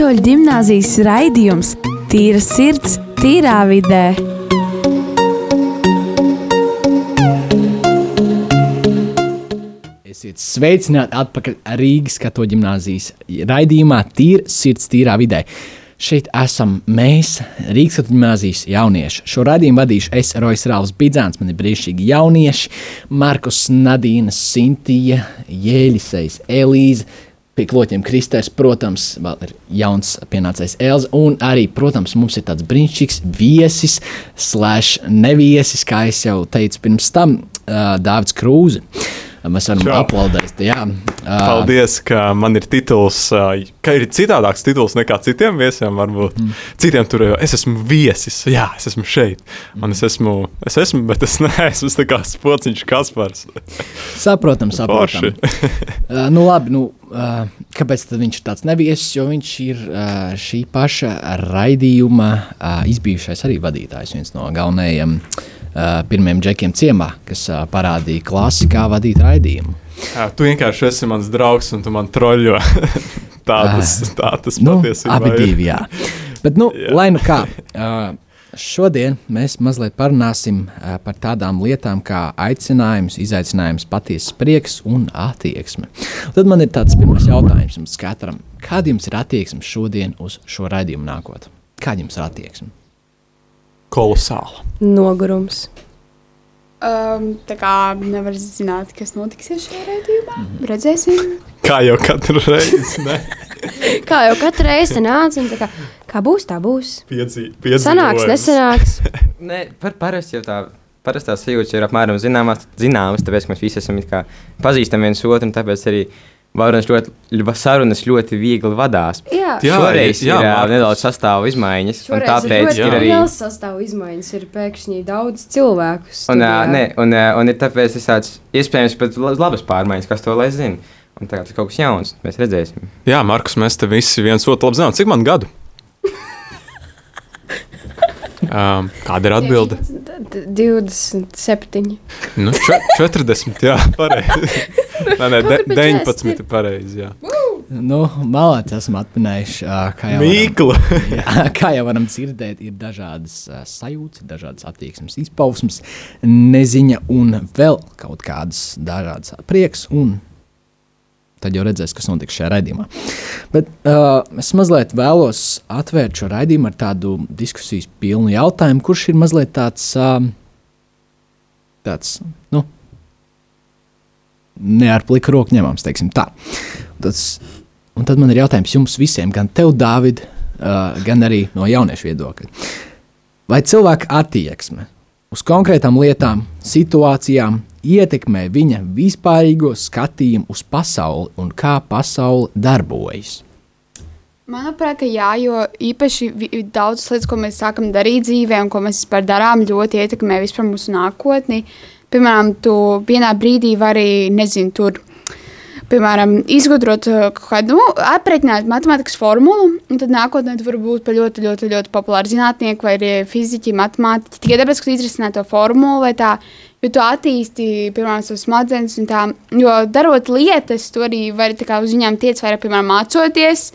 Katoļu gimnāzijas raidījums Tīra sirds, tīrā vidē. Esiet sveicināti atpakaļ Rīgas katoļu gimnāzijas raidījumā Tīra sirds, tīrā vidē. Šeit esam mēs, Rīgas gimnāzijas jaunieši. Šo raidījumu vadīšu es, Rojas Rāvs Bidzāns, man ir brīnišķīgi jaunieši, Markus Nadīna, Sintija, Jēlisejs, Elīze, pie kloķiem Kristers, protams, vēl ir jauns pienācējs Elza, un arī, protams, mums ir tāds brīnišķīgs viesis, slash neviesis, kā jau teicu pirms tam, uh, Dāvids Krūze. Mēs varam aplaudēt. Jā, Paldies, ka man ir tituls, ka ir citādāks tituls nekā citiem viesiem. Varbūt. Mm. Citiem tur jau es esmu viesis, jā, es esmu šeit. Un es esmu, es esmu bet es neesmu tā kā spociņš Kaspars. Saprotam, saprotam. uh, nu, labi, nu, uh, kāpēc viņš ir tāds neviesis? Jo viņš ir uh, šī paša raidījuma uh, izbijušais arī vadītājs, viens no galvenajiem uh, pirmiem džekiem ciemā, kas uh, parādīja klasi, kā vadīt raidījumu. Jā, tu vienkārši esi mans draugs un tu man troļļo. tā tas, tā tas Nu, patiesībā abi ir. divi, jā. Bet, nu, Jā. lai nu kā, uh, šodien mēs mazliet parunāsim par tādām lietām kā aicinājums, izaicinājums, patiesas prieks un attieksme. Tad man ir tāds pirmais jautājums jums katram. Kāda jums ir attieksme šodien uz šo raidījumu nākot? Kāda jums ir attieksme? Kolosāli. Nogurums. Um, tā kā nevar zināt, kas notiksies šajā raidījumā. Redzēsim. Kā jau katru reizi. Ne? Kā jau katru reizi nāca, un tā kā, kā būs, tā būs. Piedzi, piedzīvojums. Sanāks, nesanāks. Nē, par parasti jau tā. Parastā sajūta ir apmēram zināmas, zināmas, tāpēc mēs visi esam pazīstami viens otru, un tāpēc arī varunas ļoti, sarunas ļoti viegli vadās. Jā, Jā, Šoreiz jā, ir jā, nedaudz sastāvu izmaiņas, un Šoreiz tāpēc ir ir arī. liels sastāvu izmaiņas, ir pēkšņi daudz cilvēku. Un, studijā. ā, ne, un, un ir tāpēc tas tāds iespējams pat la- labas pārmaiņas, kas to lai zina. Un tagad tas kaut kas jauns, mēs redzēsim. Jā, Markus, mēs te visi viens otru labi zinām. Cik man gadu? um, kāda ir atbilde? D- 27. Nu, čet- 40, jā, pareizi. Nē, nē, de, Kaut kur pa 19 ir pareizi. jā. Nu, malāts esam atminējuši, uh, kā jau varam- Mīkla. Jā, kā jau varam dzirdēt, ir dažādas sajūtas, ir dažādas attieksmes, izpausmes, neziņa un vēl kaut kādas dažādas prieks. Un tad jau redzēs, kas notiks šajā raidījumā. Bet uh, es mazliet vēlos atvērt šo raidījumu ar tādu diskusijas pilnu jautājumu, kurš ir mazliet tāds, uh, tāds nu, ne ar pliku roku ņemams, teiksim tā. Tas, un tad man ir jautājums jums visiem, gan tev, Dāvid, uh, gan arī no jauniešu viedokļa. Vai cilvēka attieksme uz konkrētām lietām, situācijām ietekmē viņa vispārīgo skatījumu uz pasauli un kā pasaule darbojas? Manuprāt, jā, jo īpaši daudzas lietas, ko mēs sākam darīt dzīvē, un ko mēs vispār darām, ļoti ietekmē vispār mūsu nākotni. Piemēram, tu vienā brīdī vari, nezinu, tur. Piemēram, izgudrot uh, kaut kādu, nu, aprēķināt matemātikas formulu, un tad nākotnē tu vari būt ļoti, ļoti, ļoti populāru zinātnieku vai arī fiziķi, matemātiķi. Tikai tāpēc, ka izrisināji to formulu vai tā, jo tu attīsti, piemēram, savas smadzenes un tā. Jo darot lietas, tu arī vari kā uz viņām tiec vairāk, piemēram, mācoties.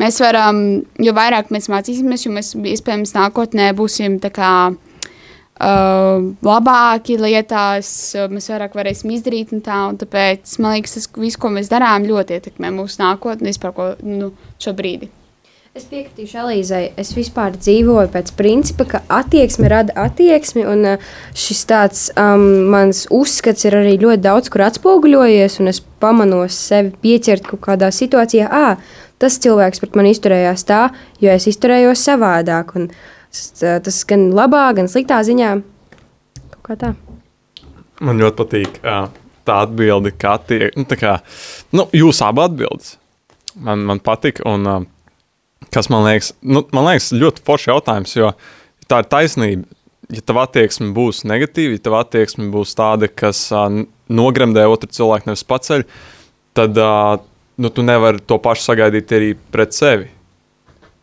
Mēs varam, jo vairāk mēs mācīsimies, jo mēs iespējams nākotnē būsim kā uh, labāki lietās, uh, mēs vairāk varēsim izdarīt un tā. Un tāpēc man liekas, tas viss, ko mēs darām, ļoti ietekmē mūsu nākotni, vispār ko nu, šo brīdi. Es piekritīšu Elīzai. Es vispār dzīvoju pēc principa, ka attieksme rada attieksmi. Un uh, šis tāds um, mans uzskats ir arī ļoti daudz kur atspoguļojies. Es pamanos sevi pieķert kaut kādā situācijā. Ah, tas cilvēks pret mani izturējās tā, jo es izturējos savādāk. Un s- tas gan labā, gan sliktā ziņā. Kaut kā tā. Man ļoti patīk tā atbilde, kā tie, nu, kā, nu, jūs abi atbildes. Man, man patīk, un ā, kas man liekas, nu, man liekas, ļoti foršs jautājums, jo tā ir taisnība. Ja tava attieksme būs negatīva, ja tava attieksme būs tāda, kas n- nogremdē otru cilvēku, nevis paceļ, tad ā, nu, tu nevari to pašu sagaidīt arī pret sevi.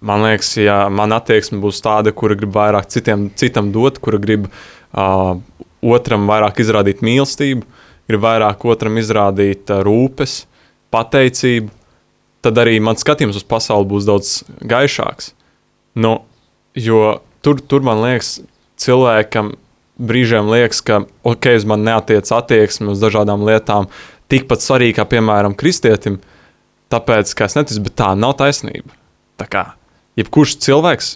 Man liekas, ja man attieksme būs tāda, kura grib vairāk citiem, citam dot, kura grib uh, otram vairāk izrādīt mīlestību, grib vairāk otram izrādīt uh, rūpes, pateicību, tad arī mans skatījums uz pasauli būs daudz gaišāks. Nu, jo tur, tur man liekas, cilvēkam brīžiem liekas, ka ok, uz mani neatiec attieksme uz dažādām lietām, tikpat svarīgi kā, piemēram, kristietim, tāpēc, ka es neticu, bet tā nav taisnība. Tā kā jebkurš cilvēks,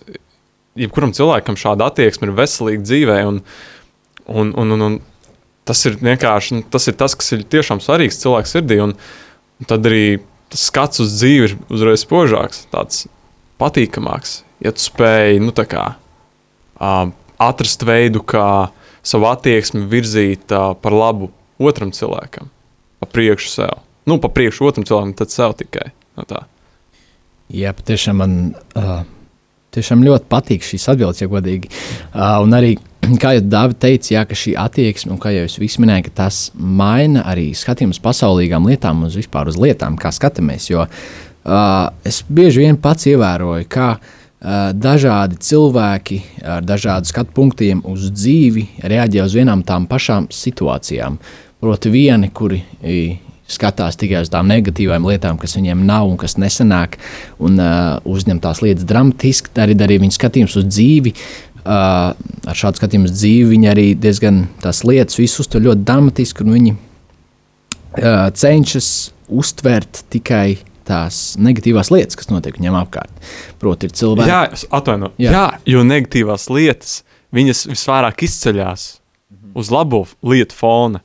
jebkuram cilvēkam šāda attieksme ir veselīga dzīvē, un, un, un, un, un tas ir vienkārši tas, ir tas, kas ir tiešām svarīgs cilvēka sirdī, un, un tad arī tas skats uz dzīvi ir uzreiz spožāks, tāds patīkamāks, ja tu spēj, nu kā, uh, atrast veidu, kā savu attieksmi virzīt uh, par labu otram cilvēkam, pa priekšu sev. Nu, pa priekšu otram cilvēkam, tad sev tikai. No tā. Jā, patiešām man uh, tiešām ļoti patīk šīs atbildes, ja godīgi. Uh, un arī, kā jau Dāvida teica, jā, ka šī attieksme, un kā jau es minēju, tas maina arī skatījumu uz pasaulīgām lietām, uz vispār uz lietām, kā skatāmies. Jo uh, es bieži vien pats ievēroju, kā uh, dažādi cilvēki ar dažādu skatu punktiem uz dzīvi reaģē uz vienām tām pašām situācijām. Proti, vieni, kuri skatās tikai uz tām negatīvām lietām, kas viņiem nav un kas nesanāk, un uh, uzņem tās lietas dramatiski, arī, arī viņa skatījums uz dzīvi. Uh, ar šādu skatījumu uz dzīvi viņi arī diezgan tās lietas visu uztver ļoti dramatiski, un viņi uh, cenšas uztvert tikai tās negatīvās lietas, kas notiek viņam apkārt. Proti, ir cilvēki. Jā, atvainojiet, jā. jā, jo negatīvās lietas viņas visvairāk izceļas mhm. uz labo lietu fona.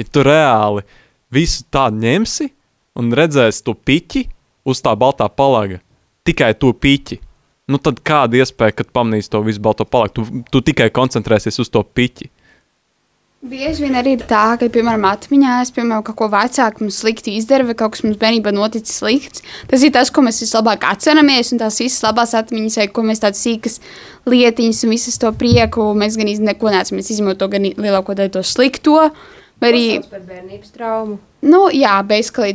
Ja tu reāli visu tādu ņemsi un redzēsi to piķi uz tā baltā palaga, tikai to piķi. Nu, tad kāda iespēja, kad pamanīsi to visu balto palagu? Tu, tu tikai koncentrēsies uz to piķi. Bieži vien arī tā, ka, piemēram, atmiņā es, piemēram, kaut ko vecāku mums slikti izdara, vai kaut kas mums bērnībā noticis slikts. Tas ir tas, ko mēs vislabāk atceramies, un tās visas labās atmiņas, vai ko mēs tādas sīkas lietiņas un visas to prieku, mēs gan neko neesam izmantot, gan lielāko daļu to slikto. Vai arī par bērnības traumu. Nu, jā,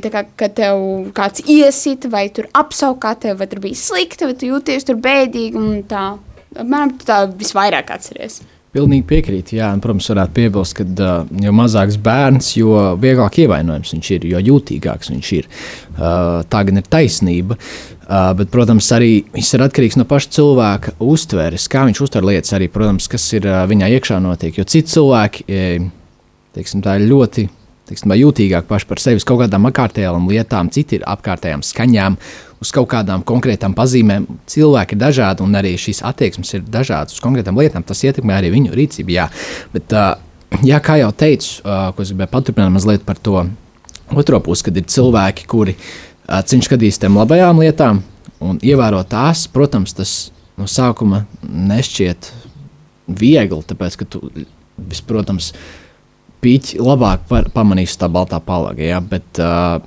tā kā kad tev kāds iesit, vai tur apsaukā tev, vai tur bija slikti, vai tu jūties tur bēdīgi, un tā, apmēram, tā visvairāk atceries. Pilnīgi piekrītu. Jā, un, protams, varētu piebilst, ka uh, jo mazāks bērns, jo vieglāk ievainojams viņš ir, jo jutīgāks viņš ir. Uh, tā gan ir taisnība. Uh, bet, protams, arī viss ir atkarīgs no paša cilvēka uztveres, kā viņš uztver lietas, arī, protams, kas ir uh, viņā iekšā notiek. Jo citi cilvēki, teiksim, tā ir ļoti teiksim, jūtīgāk paši par sevi uz kaut kādām apkārtējām lietām, citi ir apkārtējām skaņām, uz kaut kādām konkrētām pazīmēm. Cilvēki ir dažādi, un arī šīs attieksmes ir dažādas uz konkrētām lietām. Tas ietekmē arī viņu rīcību. Jā, Bet, jā kā jau teicu, ko es gribēju paturpināt mazliet par to otro pusi, kad ir cilvēki, kuri cenšas skatīties tām labajām lietām un ievērot tās. Protams, tas no sākuma nešķiet viegli, tāpēc ka tu, protams, pīķi labāk par, pamanīs tā baltā palaga. Ja? Bet, uh,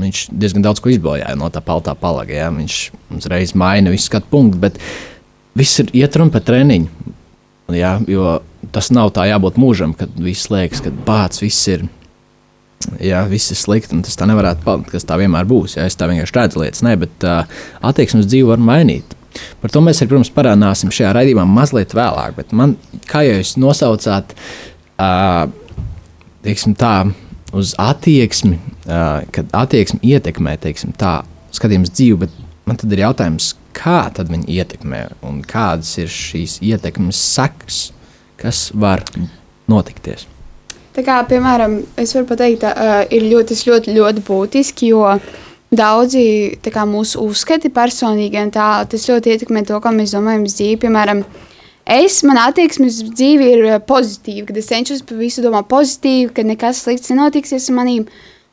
viņš diezgan daudz ko izbojāja no tā baltā palaga. Ja? Viņš uzreiz maina visu skatu punktu, bet viss ir iet runa par treniņu. Ja? Jo tas nav tā jābūt mūžam, kad viss liekas, ka bācis viss ir. Jā, viss ir slikti, un tas tā nevarētu palikt, kas tā vienmēr būs. Ja es tā vienkārši redzu lietas, ne, bet uh, attieksmes dzīvi var mainīt. Par to mēs arī, protams, parādīsim šajā raidījumā mazliet vēlāk. Man, kā jau jūs nosaucāt, uh, teiksim, tā, uz attieksmi, uh, kad attieksme ietekmē teiksim, tā skatījums dzīvi, bet man tad ir jautājums, kā tad viņi ietekmē un kādas ir šīs ietekmes sekas, kas var notikties. Tā kā, piemēram, es varu pateikt, ka uh, ir ļoti, ļoti, ļoti būtiski, jo daudzi kā, mūsu uzskati personīgi, un tā, tas ļoti ietekmē to, kā mēs domājam dzīvi. Piemēram, uh, Es, man attieksme uz dzīvi ir eh, pozitīva, kad es cenšos par visu domāt pozitīvi, ka nekas slikts nenotiksies ar manīm,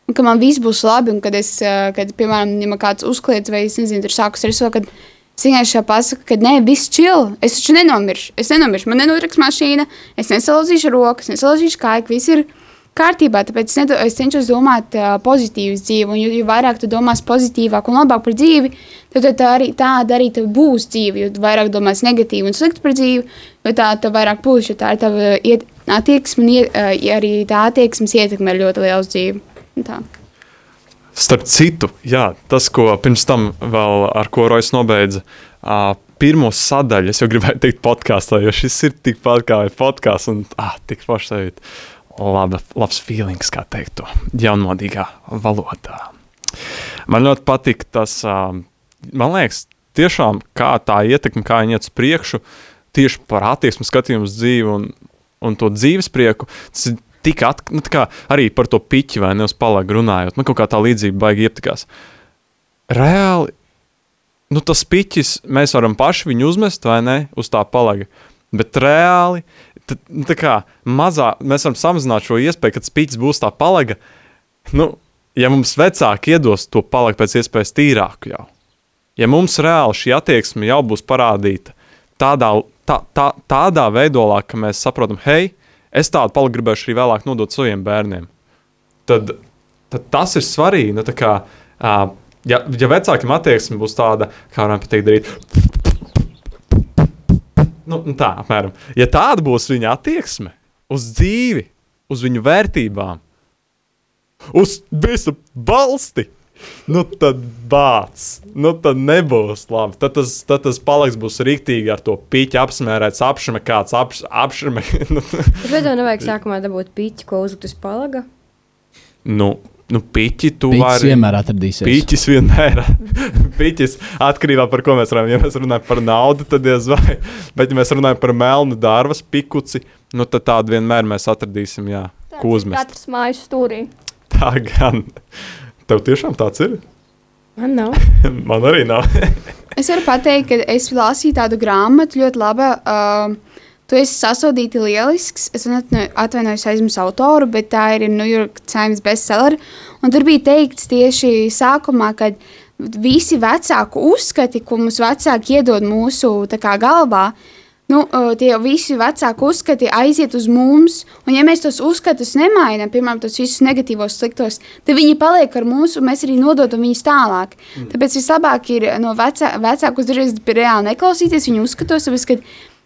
un ka man viss būs labi, un kad es, eh, kad, piemēram, ja man kāds uzkliedz, vai es nezinu, tur sākus ar to, kad es vienkārši pasaku, ka nē, viss čil, es taču nenomiršu, es nenomiršu, man nenotriks mašīna, es nesalauzīšu rokas, nesalauzīšu kāju, viss ir kārtībā. Tāpēc es, nedo, es cenšos domāt uh, pozitīvu dzīvi. Un, jo, jo vairāk tu domās pozitīvāk un labāk par dzīvi, tad tā arī tāda arī būs dzīve. Jo vairāk domās negatīvi un slikti par dzīvi, jo tā tev vairāk būs. Tā ir tava iet, attieksme, un iet, uh, arī tā attieksmes ietekme ir ļoti liela uz dzīvi. Tā. Starp citu, jā, tas, ko pirms tam vēl ar ko Rojas nobeidza, uh, pirmo sadaļu, es jau gribēju teikt podkāstā, jo šis ir tikpat kā podkāsts un ah, tik forši sajūta laba, labs feelings, kā teikt to jaunmodīgā valodā. Man ļoti patīk tas, man liekas, tiešām kā tā ietekme, kā viņi iet uz priekšu, tieši par attieksmi skatījumu uz dzīvi un, un to dzīves prieku. Tas ir tik at, nu, kā arī par to piķi vai ne uz palagu runājot. Man kaut kā tā līdzība baigi iepatikās. Reāli, nu tas piķis, mēs varam paši viņu uzmest vai ne uz tā palaga. Bet reāli, tad, nu, tā kā mazā, mēs varam samazināt šo iespēju, ka tas piķis būs tā palaga. Nu, ja mums vecāki iedos to palagu pēc iespējas tīrāku jau, ja mums reāli šī attieksme jau būs parādīta tādā, tā, tā, tādā veidolā, ka mēs saprotam, hei, es tādu palagu gribēšu arī vēlāk nodot saviem bērniem, tad, tad tas ir svarīgi. Nu, kā, uh, ja, ja vecākiem attieksme būs tāda, kā varam pateikt, darīt. Nu, tā, apmēram. Ja tāda būs viņa attieksme uz dzīvi, uz viņu vērtībām, uz visu balsti, nu tad bācis. Nu tad nebūs labi. Tad tas, tad tas paliks būs rīktīgi ar to pīķi apsmērēts, apšame kāds apš, apšame. nu, Bet tev nevajag sākumā dabūt pīķi, ko uzlikt uz palaga. nu, nu pīķi tu Pīķis vari. vienmēr atradīsies. Pīķis vienmēr Pīķis atkarībā no tā, par ko mēs runājam. Ja mēs runājam par naudu, tad diez vai. Bet, ja mēs runājam par melnu dārvas pikuci, nu, tad tādu vienmēr mēs atradīsim, jā, ko uzmest. Katrs mājas stūrī. Tā gan. Tev tiešām tāds ir? Man nav. Man arī nav. Es varu pateikt, ka es lasīju tādu grāmatu, ļoti labi. Uh, tu esi sasodīti lielisks. Es atvaino- atvainojos aizmirsu autoru, bet tā ir New York Times bestseller. Un tur bija teikts tieši sākumā, ka visi vecāku uzskati, ko mums vecāki iedod mūsu kā, galvā, Nu, tie visi vecāki uzskati aiziet uz mums, un ja mēs tos uzskatus nemainām, piemēram, tos visus negatīvos, sliktos, tad viņi paliek ar mums, un mēs arī nododam viņus tālāk. Mm. Tāpēc vislabāk ir no vecā, vecākus dažreiz reāli neklausīties viņu uzskatos, tāpēc,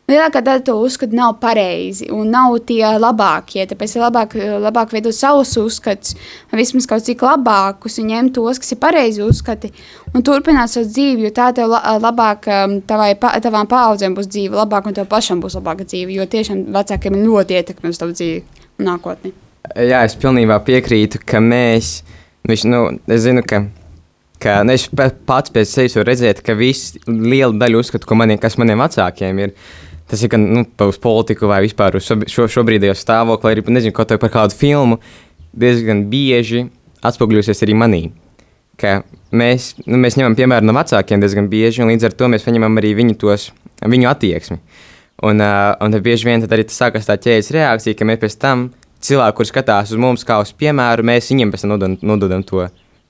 lielākā daļa to uzskatu nav pareizi un nav tie labākie. Tāpēc ir labāk, labāk veidot savus uzskatus, vismaz kaut cik labākus, un ņemt tos, kas ir pareizi uzskati, un turpināt savu dzīvi, jo tā tev la- labāk, um, tavai, tavām paudzēm būs dzīve labāk, un tev pašam būs labāka dzīve, jo tiešām vecākiem ļoti ietekme uz tavu dzīvi un nākotni. Jā, es pilnībā piekrītu, ka mēs, viņš, nu, es zinu, ka, ka nu, es pa- pats pēc sevis varu redzēt, ka viss liela daļa uzskatu, ko maniem, kas maniem vecākiem ir, tas ir gan nu, uz politiku vai vispār uz šo, šo, šobrīdējo stāvokli, arī, nezinu, kaut par kādu filmu, diezgan bieži atspoguļosies arī manī. Mēs, nu, mēs ņemam piemēru no vecākiem diezgan bieži, un līdz ar to mēs paņemam arī viņu, tos, viņu attieksmi. Un, uh, un bieži vien tad arī tas sākās tā ķēdes reakcija, ka mēs pēc tam cilvēki, kurš skatās uz mums kā uz piemēru, mēs viņiem pēc tam nododam, nododam to,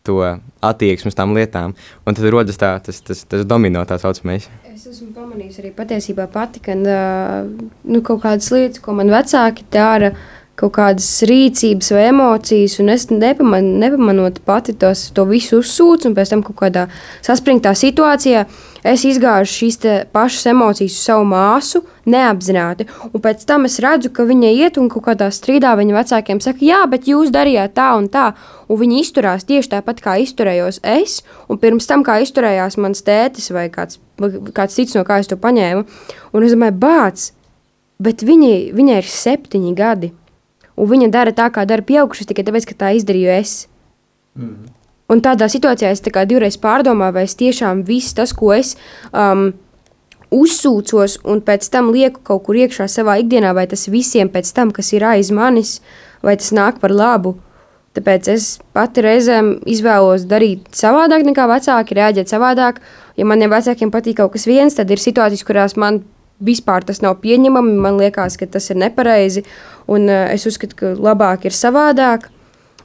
to attieksmi uz tām lietām. Un tad rodas tā, tas, tas, tas domino tā saucamais. Es esmu pamanījis arī patiesībā pati, ka uh, nu, kaut kādas lietas, ko man vecāki dara, kaut kādas rīcības vai emocijas, un es nepaman, nepamanot pati tos, to visu uzsūcu, un pēc tam kaut kādā saspringtā situācijā es izgāju šīs pašas emocijas uz savu māsu, neapzināti. Un pēc tam es redzu, ka viņa iet un kaut kādā strīdā viņa vecākiem saka, jā, bet jūs darījāt tā un tā. Un viņi izturās tieši tāpat, kā izturējos es, un pirms tam, kā izturējās mans tētis vai kāds, kāds cits, no kā es to paņēmu. Un es domāju, bāc, bet viņi, viņai ir septiņi gadi. Un viņa dara tā, kā dara pieaugušas, tikai tāpēc, ka tā izdarīju es. Mm. Un tādā situācijā es tā divreiz pārdomāju, vai es tiešām viss tas, ko es um, uzsūcos un pēc tam lieku kaut kur iekšā savā ikdienā, vai tas visiem pēc tam, kas ir aiz manis, vai tas nāk par labu. Tāpēc es pati reizēm izvēlos darīt savādāk nekā vecāki, reaģēt savādāk. Ja maniem vecākiem patīk kaut kas viens, tad ir situācijas, kurās man vispār tas nav pieņemami. Man liekas, ka tas ir nepareizi, un uh, es uzskatu, ka labāk ir savādāk.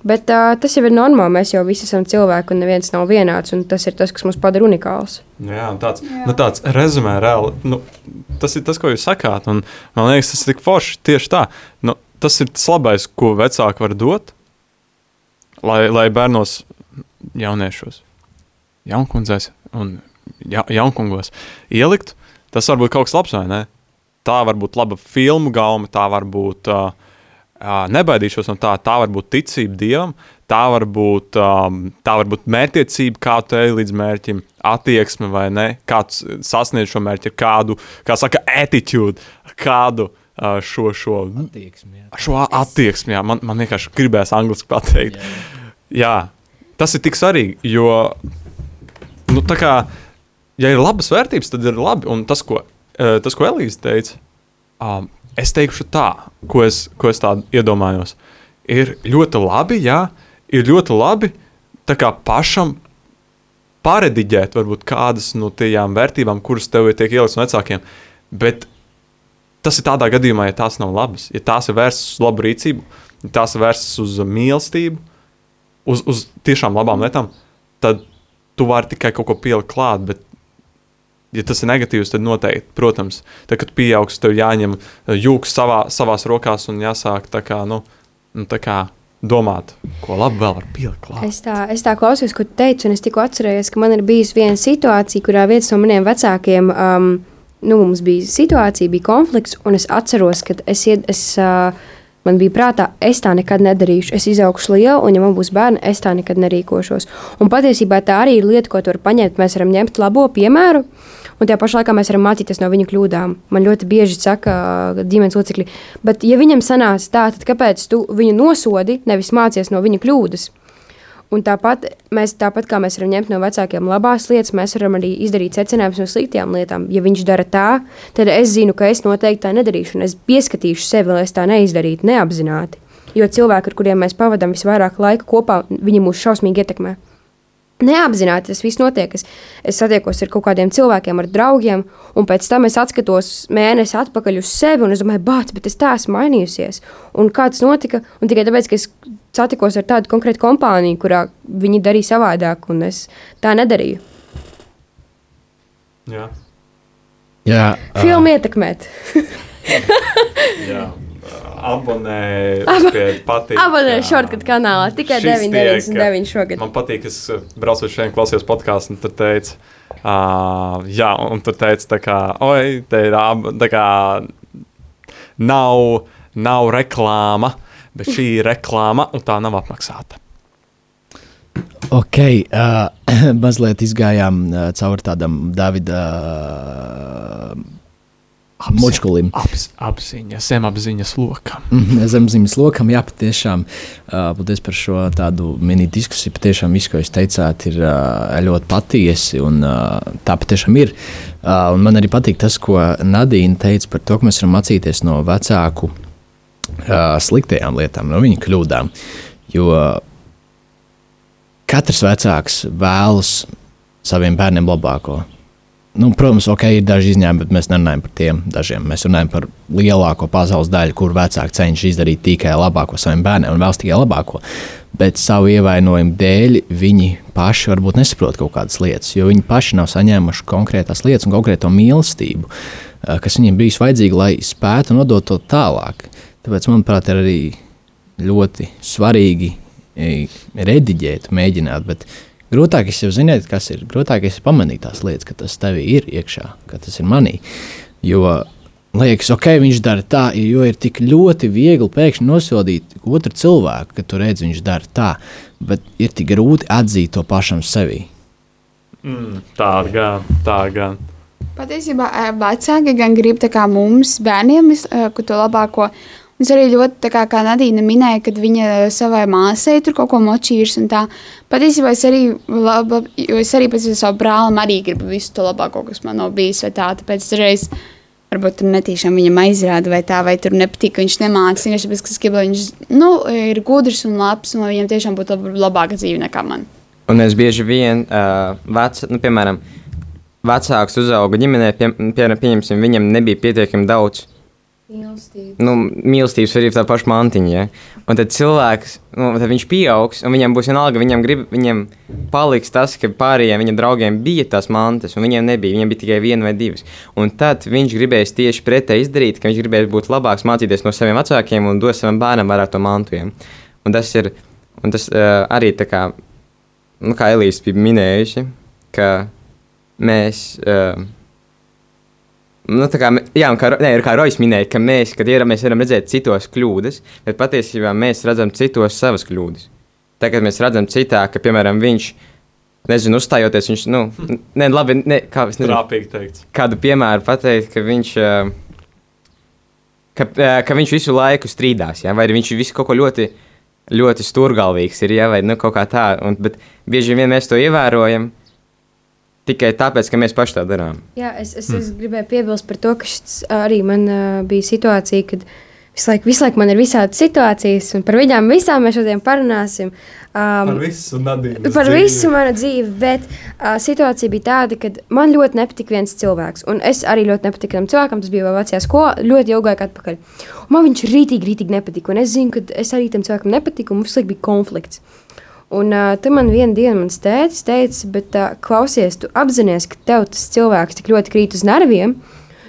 Bet uh, tas jau ir normāli. Mēs jau visi esam cilvēki, un neviens nav vienāds. un Tas ir tas, kas mūs padara unikāls. Nu Jā, un tāds, nu, tāds rezumē, reāli. Nu, tas ir tas, ko jūs sakāt. Un, man liekas, tas ir tik forši. Tieši tā. Nu, tas ir tas labais, ko vecāki var dot. Lai, lai bērnos, jauniešos, jaunkundzēs un ja, jaunkungos ielikt, tas var būt kaut kas labs vai ne? Tā var būt laba filmu gauma, tā var būt. Uh, nebaidīšos no tā, tā var būt ticība dievam, tā var būt, um, tā var būt mērķtiecība, kā tu ej līdz mērķim, attieksme vai ne, kā tu sasniedz šo mērķi, kādu, kā saka, attitude, kādu uh, šo, šo, Attieksmi, jā. šo attieksmi. Jā, man, man vienkārši gribēs angliski pateikt. Jā, jā. Jā, tas ir tik svarīgi, jo, nu, tā kā, ja ir labas vērtības, tad ir labi. Un tas, ko, eh, tas, ko Elīze teica, um, es teikšu tā, ko es, ko es tādu iedomājos. Ir ļoti labi, jā, ir ļoti labi pašam pārediģēt varbūt kādas no tajām vērtībām, kuras tev tiek ieliktas no vecākiem. Bet tas ir tādā gadījumā, ja tās nav labas, ja tās ir vērstas uz labu rīcību, ja tās ir vērstas uz mīlestību, uz, uz tiešām labām lietām, tad tu vari tikai kaut ko pielikt klāt. Bet, ja tas ir negatīvs, tad noteikti, protams, tad, kad pieaugs, tev jāņem jūks savā, savās rokās un jāsāk tā kā, nu, nu, tā kā domāt, ko labi vēl var pielikt. Es tā, es tā klausos, ko tu teici, un es tikko atcerējos, ka man ir bijusi viena situācija, kurā viens no maniem vecākiem, um, nu, mums bija situācija, bija konflikts, un es atceros, ka es, ied, es uh, man bija prātā, es tā nekad nedarīšu. Es izaugšu lielu, un, ja man būs bērni, es tā nekad nerīkošos. Un patiesībā tā arī ir lieta, ko tu vari paņemt. Mēs varam ņemt labo piemēru. Un tajā pašā laikā mēs varam mācīties no viņu kļūdām. Man ļoti bieži saka, ģimenes locekļi, bet, ja viņam sanāca tā, tad kāpēc tu viņu nosodi, nevis mācies no viņa kļūdas? Un tāpat, mēs, tāpat kā mēs varam ņemt no vecākiem labās lietas, mēs varam arī izdarīt secinājumus no sliktajām lietām. Ja viņš dara tā, tad es zinu, ka es noteikti tā nedarīšu, un es pieskatīšu sevi, lai es tā neizdarītu neapzināti. Jo cilvēki, ar kuriem mēs pavadām visvairāk laika kopā, viņi mūs šausmīgi ietekmē. Neapzināti tas viss notiek. Es, es satiekos ar kaut kādiem cilvēkiem, ar draugiem, un pēc tam es atskatos mēnesi atpakaļ uz sevi, un es domāju, bāc, bet es tā esmu mainījusies. Un kā tas notika? Un tikai tāpēc, ka es satikos ar tādu konkrētu kompāniju, kurā viņi darīja savādāk, un es tā nedarīju. Jā, Jā, Filmu ietekmēt. jā. Abonē, patīk. Abonē šortkat kanālā. Tikai Šis 9,99 šogad. Man patīk, es uh, braucu šeit, klausījos podkāstu, un tur teica, uh, jā, un tur teica, tā kā, oi, te ir ab, tā kā, nav, nav reklāma, bet šī ir reklāma, un tā nav apmaksāta. Ok, uh, mazliet izgājām uh, cauri tādam Davida uh, mučkulim. Aps, apziņa, zemapziņas lokam. Mhm, Zemzīmes lokam, jā, patiešām. Paldies par šo tādu mini diskusiju. Patiešām viss, ko jūs teicāt, ir ļoti patiesi. Un, tā patiešām ir. Un man arī patīk tas, ko Nadīna teica par to, ka mēs varam mācīties no vecāku sliktajām lietām, no viņa kļūdām. Jo katrs vecāks vēlas saviem bērniem labāko. Nu, protams, ok, ir daži izņēmumi, bet mēs nerunājam par tiem dažiem. Mēs runājam par lielāko pasaules daļu, kur vecāki cenšas izdarīt tikai labāko saviem bērniem un vēlas tikai labāko. Bet savu ievainojumu dēļ viņi paši varbūt nesaprot kaut kādas lietas, jo viņi paši nav saņēmuši konkrētās lietas un konkrēto mīlestību, eh, kas viņiem bijis vajadzīga, lai spētu nodot to tālāk. Tāpēc, manuprāt, ir arī ļoti svarīgi eh, rediģēt, mēģināt. Bet grūtākais jau zināt, kas ir. Grūtākais ir pamanīt tās lietas, ka tas tev ir iekšā, ka tas ir manī. Jo liekas, ok, viņš dara tā, jo ir tik ļoti viegli pēkšņi nosodīt otru cilvēku, ka tu redz, viņš dara tā. Bet ir tik grūti atzīt to pašam sevī. Mm, tā gan, tā gan. Patiesībā ē, vecāki gan grib tā kā mums, bērniem, vis- ē, ko to labāko. Es arī ļoti, kā, kā Nadīna minēja, kad viņa savai māsai tur kaut ko tā. Patiesībā es arī, lab, lab, es arī pēc savu brālim arī gribu visu to labāko, kas man nav bijis tā. Tāpēc dažreiz varbūt tur netīšām viņam aizrāda vai tā, vai tur nepatīk, ka viņš nemāca. Vienkārši tāpēc, ka lai viņš nu, ir gudrs un labs un viņam tiešām būtu lab, labāka dzīve nekā man. Un es bieži vien, uh, vec, nu, piemēram, vecāks uzauga ģimenē, pie, pie, pieņemsim, viņam nebija pietiekami daudz nu, mīlestības, arī tā paša mantiņa. Ja? Un tad cilvēks, nu, tad viņš pieaugs, un viņam būs vienalga, viņam, grib, viņam paliks tas, ka pārējiem viņa draugiem bija tās mantas, un viņiem nebija. Viņam bija tikai viena vai divas. Un tad viņš gribēs tieši pretēji izdarīt, ka viņš gribēs būt labāks, mācīties no saviem vecākiem un dot savam bērnam vairāk to mantu. Ja? Un tas ir un tas, uh, arī tā kā, nu, kā Elīze bija minējusi, ka mēs. Uh, Nu, kā, jā, kā, ir kā Rojas minēja, ka mēs, kad ir, mēs varam redzēt citos kļūdas, bet patiesībā mēs redzam citos savas kļūdas. Tagad mēs redzam citā, ka, piemēram, viņš, nezinu, uzstājoties, viņš, nu, ne, labi, ne, kā, es nezinu, Trāpīgi teikts. kādu piemēru pateikt, ka viņš, ka, ka viņš visu laiku strīdās, ja? vai viņš visu kaut ko ļoti ļoti stūrgalvīgs ir, ja, vai nu, kaut kā tā. Un, bet bieži vien mēs to ievērojam tikai tāpēc, ka mēs paši tā darām. Jā, es, es, es gribēju piebilst par to, ka šis arī man uh, bija situācija, kad visu laiku, visu laiku man ir visādas situācijas, un par viņām visām mēs šodien parunāsim. Um, Par visu Nadīnu. Par visu manu dzīvi, bet uh, situācija bija tāda, ka man ļoti nepatika viens cilvēks. Un es arī ļoti nepatiku tam cilvēkam, tas bija vēl vecajā skolā, ļoti laiku atpakaļ. Un man viņš rītīgi, rītīgi nepatika. Un es zinu, ka es arī tam cilvēkam nepatiku, un mums laiku bija konflikts. Un uh, tad man vienā dienā mans tētis teica, bet uh, klausies, tu apzinājies, ka tev tas cilvēks tik ļoti krīt uz nerviem,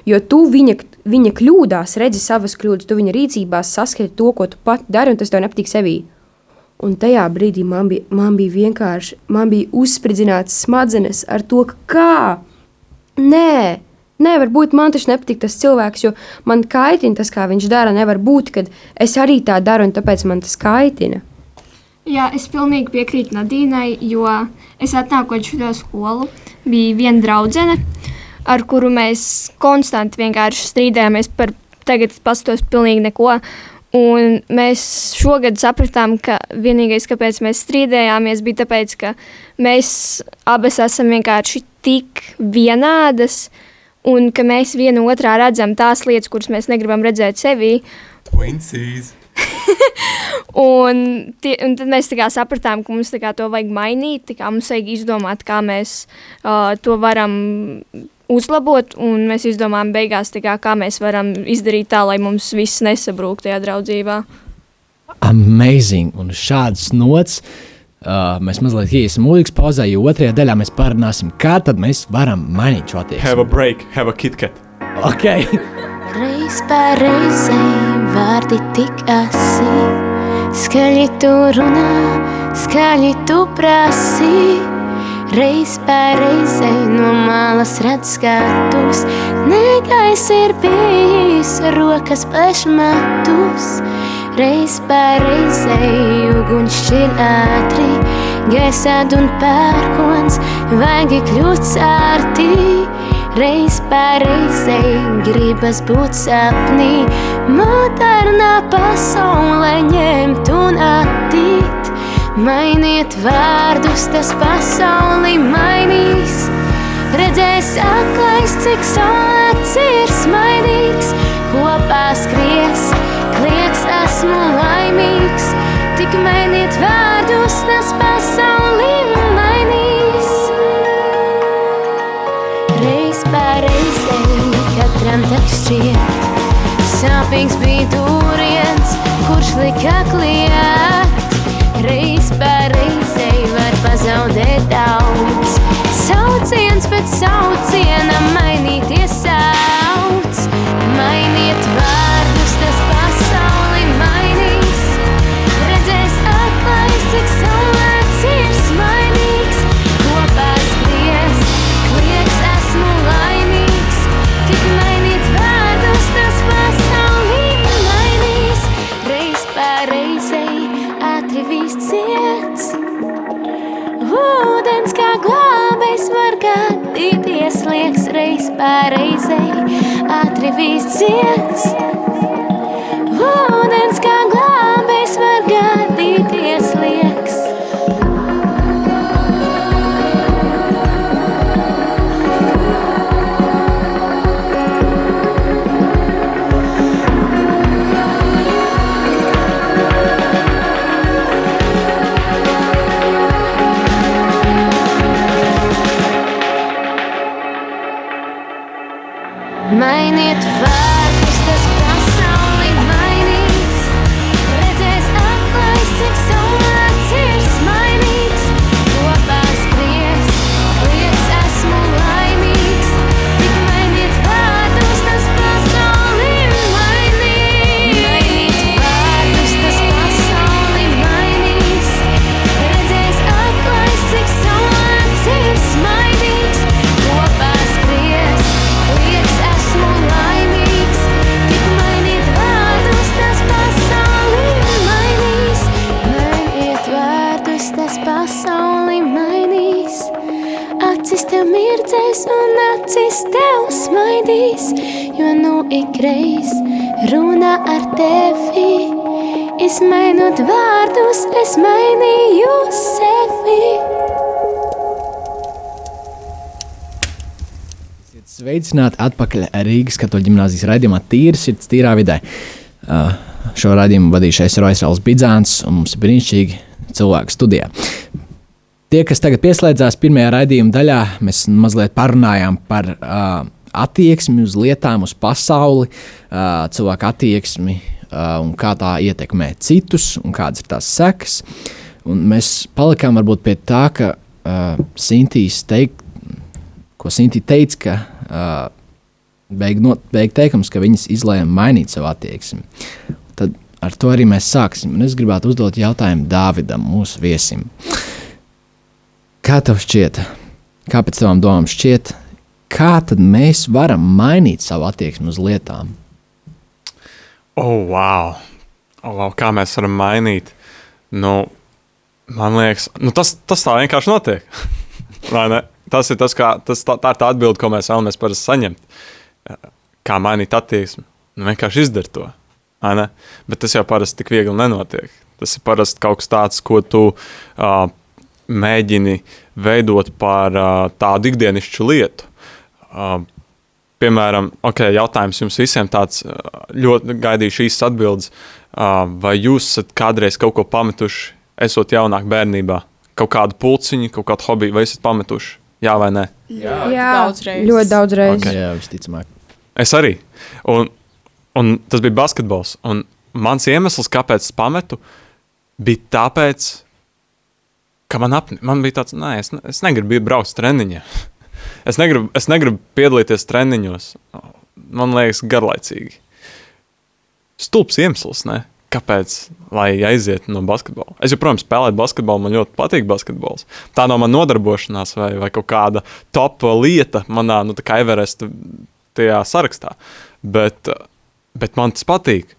jo tu viņa, viņa kļūdās, redzi savas kļūdas, tu viņa rīcībā saskati to, ko tu pat dari, un tas tev nepatīk sevī. Un tajā brīdī man bija, man bija vienkārši man bija uzspridzināts smadzenes ar to, ka kā. Nē, nevar būt. Man taču nepatīk tas cilvēks, jo man kaitina tas, kā viņš dara. Nevar būt, ka es arī tā daru, un tāpēc man tas kaitina. Jā, es pilnīgi piekrītu Nadīnai, jo es atnākot šo skolu, bija viena draudzene, ar kuru mēs konstanti vienkārši strīdējāmies par tagad pastos pilnīgi neko. Un mēs šogad sapratām, ka vienīgais, kāpēc mēs strīdējāmies, bija tas, ka mēs abas esam vienkārši tik vienādas, un ka mēs viena otrā redzam tās lietas, kuras mēs negribam redzēt sevī. Twinsies. Un, tie, un tad mēs sapratām, ka mums to vajag mainīt, mums vajag izdomāt, kā mēs uh, to varam uzlabot, un mēs izdomājām beigās, kā, kā mēs varam izdarīt tā, lai mums viss nesabrūk tajā draudzībā. Amazing! Un šāds nots. Uh, mēs mazliet iesim mūzikas pauzē, jo otrajā daļā mēs parunāsim, kā tad mēs varam mainīt šo attieksmi. Have a break, have a KitKat. Okay. Reiz pār reizei vārdi tik asi, skaļi tu runā, skaļi tu prasi. Reiz pār reizei no malas redz skatus, negais ir bijis, rokas plešmatus. Reiz pār reizei uguns šķir ātri, gaisā un pērkons, vaigi kļūst sārtī. Reiz pār reizei gribas būt sapnī, modernā pasaulē ņemt un attīt. Mainiet vārdus, tas pasauli mainīs. Redzēs aklais, cik saulēts ir smaidīgs, kopā skries, klieks esmu laimīgs. Tik mainiet vārdus, tas pasauli mainīs. Šķiet, sāpīgs bija dūriens, kurš lika kliegt. Reiz pār reizei var pazaudēt daudz. Sauciens pēc sauciena mainīties mainot vārdus, es mainīju sevi. Sveicināti atpakaļ Rīgas katoļu ģimnāzijas raidījumā Tīra sirds, tīrā vidē. Uh, šo raidījumu vadīšu es Roisrāls Bidzāns un mums ir brīnišķīgi cilvēki studijā. Tie, kas tagad pieslēdzās pirmajā raidījuma daļā, mēs mazliet parunājām par uh, attieksmi uz lietām, uz pasauli, uh, cilvēku attieksmi uh, un kā tā ietekmē citus un kādas ir tās sekas. Un mēs palikām varbūt pie tā, ka uh, Sintīs teikt, ko Sintīna teica, ka uh, beig, no, beig teikums, ka viņas izlēma mainīt savu attieksmi. Tad ar to arī mēs sāksim. Un es gribētu uzdot jautājumu Dāvidam, mūsu viesim. Kā tev šķiet, kāpēc tavām domām šķiet, kā tad mēs varam mainīt savu attieksmi uz lietām? Oh, wow! Oh, wow. Kā mēs varam mainīt? Nu, man liekas, nu, tas, tas tā vienkārši notiek. Tas ir tas, kā, tas, tā, tā ir tā atbilde, ko mēs vēlamies parasti saņemt. Kā mainīt attieksmi? Nu, vienkārši izdara to. Bet tas jau parasti tik viegli nenotiek. Tas ir parasti kaut kas tāds, ko tu uh, mēģini veidot par uh, tādu ikdienišķu lietu. Uh, piemēram, okay, jautājums jums visiem tāds uh, ļoti gaidīšu īsts atbildes. Uh, vai jūs esat kādreiz kaut ko pametuši, esot jaunāk bērnībā? Kaut kādu pulciņu, kaut kādu hobiju, vai esat pametuši? Jā vai nē? Jā, Jā, daudz reizes. ļoti daudz reizes. Ok. Jā, visticamāk. Es arī. Un, un tas bija basketbols. Un mans iemesls, kāpēc es pametu, bija tāpēc, ka man, apni, man bija tāds, nē, es, ne- es negribu braukt uz treniņiem. Es negribu, es negribu piedalīties treniņos. Man liekas, garlaicīgi. Stulbs iemesls, ne? kāpēc lai aiziet no basketbola. Es joprojām spēlēju basketbolu, man ļoti patīk basketbols. Tā nav mana nodarbošanās vai, vai kaut kāda top lieta manā, nu, tā kā Everesta tajā sarakstā. Bet, bet man tas patīk.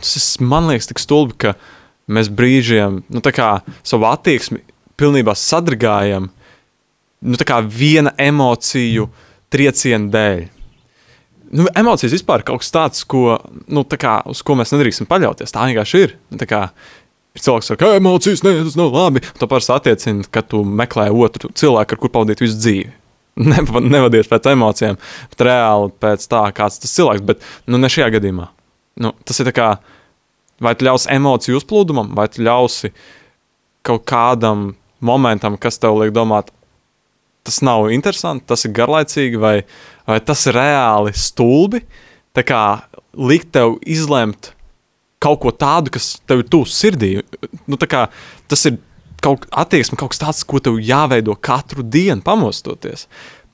Tas ir, man liekas, tik stulbi, ka mēs brīžiem nu, tā kā savu attieksmi pilnībā sadragājam nu, viena emociju trieciena dēļ. Nu, emocijas vispār ir kaut kas tāds, ko, nu, tā kā, uz ko mēs nedrīkstam paļauties. Tā vienkārši ir. Nu, tā kā, ir cilvēks, kas saka, ka emocijas ne, tas nav labi. Tu parasti attiecini, ka tu meklē otru cilvēku, ar kuru pavadīt visu dzīvi. Neva- Nevadies pēc emocijām, bet reāli pēc tā, kāds tas cilvēks. Bet nu, ne šajā gadījumā. Nu, tas ir kā, vai tu ļausi emociju uzplūdumam, vai tu ļausi kaut kādam momentam, kas tev liek domāt, tas nav interesanti, tas ir garlaicīgi, vai, vai tas ir reāli stulbi. Tā kā likt tev izlemt kaut ko tādu, kas tev ir tuvs sirdī. Nu, kā tas ir kaut attieksme, kaut kas tāds, ko tev jāveido katru dienu, pamostoties.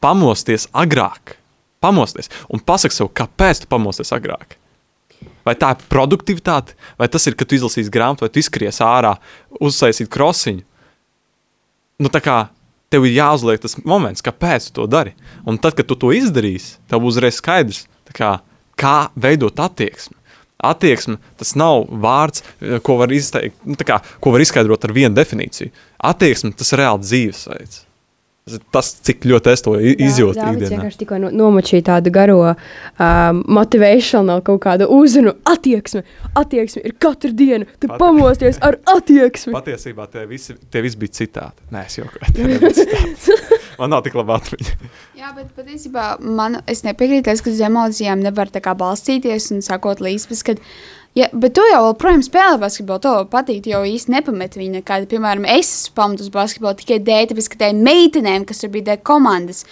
Pamosties agrāk, pamosties un pasak sev, kāpēc tu pamosties agrāk. Vai tā ir produktivitāte, vai tas ir, ka tu izlasīsi grāmatu, vai tu izskries ārā, uzsaisīt krosiņu. Nu, tā kā tev ir jāuzliek tas moments, kāpēc tu to dari. Un tad, kad tu to izdarīsi, tev uzreiz skaidrs, kā, kā veidot attieksmi. Attieksme tas nav vārds, ko var, izteikt, nu, kā, ko var izskaidrot ar vienu definīciju. Attieksme tas ir reāli dzīvesveids. Tas ir cik ļoti es to izjūtu Jā, Dāvids ikdienā. vienkārši tikko no, nomočīja tādu garo um, motivational kaut kādu uzrunu. Attieksme, attieksme ir katru dienu. Tu Atti- pamosties ar attieksmi. Patiesībā tie visi, tie visi bija citāti. Nē, es jau kādu Man nav tik laba atmiņa. Jā, bet patiesībā man, es nepiekrītu, ka uz emocijām nevar tā kā balstīties un sakot līdzi. Kad, ja, bet tu jau joprojām spēlē basketbolu, to patīk, jo īsti nepamet viņa nekāda. Piemēram, es esmu pamatus basketbolu tikai dēļ, tāpēc, ka tai meitenēm, kas tur bija dēļ komandas.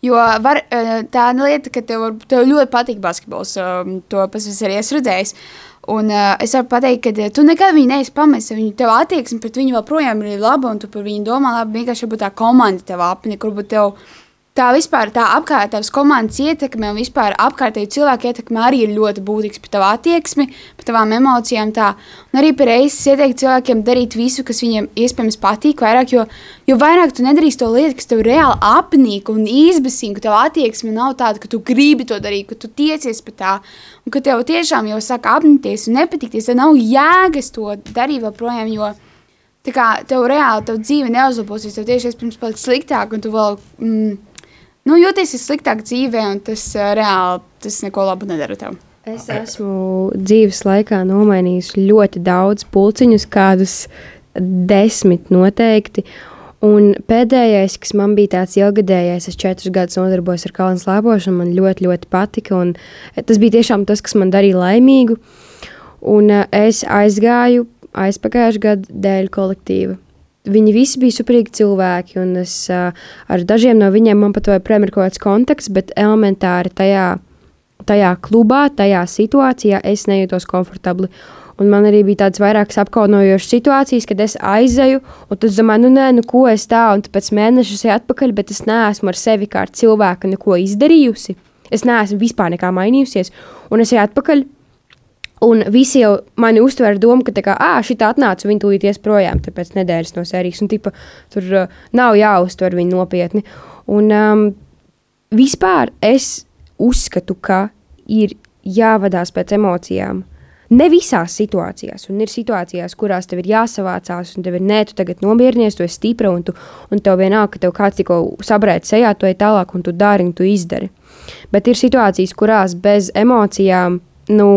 Jo var, eh, tā lieta, ka tev, tev ļoti patīk basketbols, um, to es arī esmu redzējis. Un uh, es varu pateikt, ka eh, tu nekad viņu neesi pametis. Viņa tev attieksme pret viņu joprojām ir laba, un tu par viņu domā labi. Vienkārši varbūt tā komanda tev apnika, varbūt tev tā vispār tā apkārtējās komandas ietekme un vispār apkārtēju cilvēku ietekme arī ir ļoti būtisks par tavu attieksmi, par tavām emocijām. Tā. Un arī reizes ieteikt cilvēkiem darīt visu, kas viņiem iespējams patīk vairāk, jo, jo vairāk tu nedarīsi to lietu, kas tev reāli apnīk un izbēsina, ka tava attieksme nav tāda, ka tu gribi to darīt, ka tu tiecies pēc tā, un ka tev tiešām jau saka apnikties un nepatikties, tad nav jēgas to darīt vēl projām, jo tā kā tev reāli tev dzīve neuzlabosies, tev tieši iespējams paliks sliktāk, un tu vēl mm, nu, jūties sliktāk dzīvē, un tas uh, reāli tas neko labu nedara tev. Es esmu dzīves laikā nomainījusi ļoti daudz pulciņus, kādus desmit noteikti. Un pēdējais, kas man bija tāds ilgadējais, es četrus gadus nodarbojos ar kalnu slēpošanu, man ļoti, ļoti patika. un Tas bija tiešām tas, kas man darīja laimīgu. Un es aizgāju aizpagājušā gada dēļ kolektīva. Viņi visi bija superīgi cilvēki, un es uh, ar dažiem no viņiem man pat joprojām ir kaut kāds kontakts, bet elementāri tajā, tajā klubā, tajā situācijā es nejūtos komfortabli. Un man arī bija tādas vairākas apkaunojošas situācijas, kad es aizēju, un tas domāju, nu, nē, nu, ko es tā, un pēc mēneša esmu atpakaļ, bet es neesmu ar sevi kā ar cilvēku neko izdarījusi. Es neesmu vispār nekā mainījusies, un es eju atpakaļ. Un visi jau mani uztver domu, ka kā, ah, šī tā atnāca, viņa tūlīt ies projām, tāpēc nedēļas no sērijas, un tipa, tur uh, nav jāuztver viņu nopietni. Un um, vispār es uzskatu, ka ir jāvadās pēc emocijām. Ne visās situācijās, un ir situācijās, kurās tev ir jāsavācās, un tev ir nē, tu tagad nomierinies, tu esi stipra, un, tu, un tev vienalga, ka tev kāds tikko sabrēt sejā, tu ej tālāk, un tu dari, un tu izdari. Bet ir situācijas, kurās bez emocijām, nu,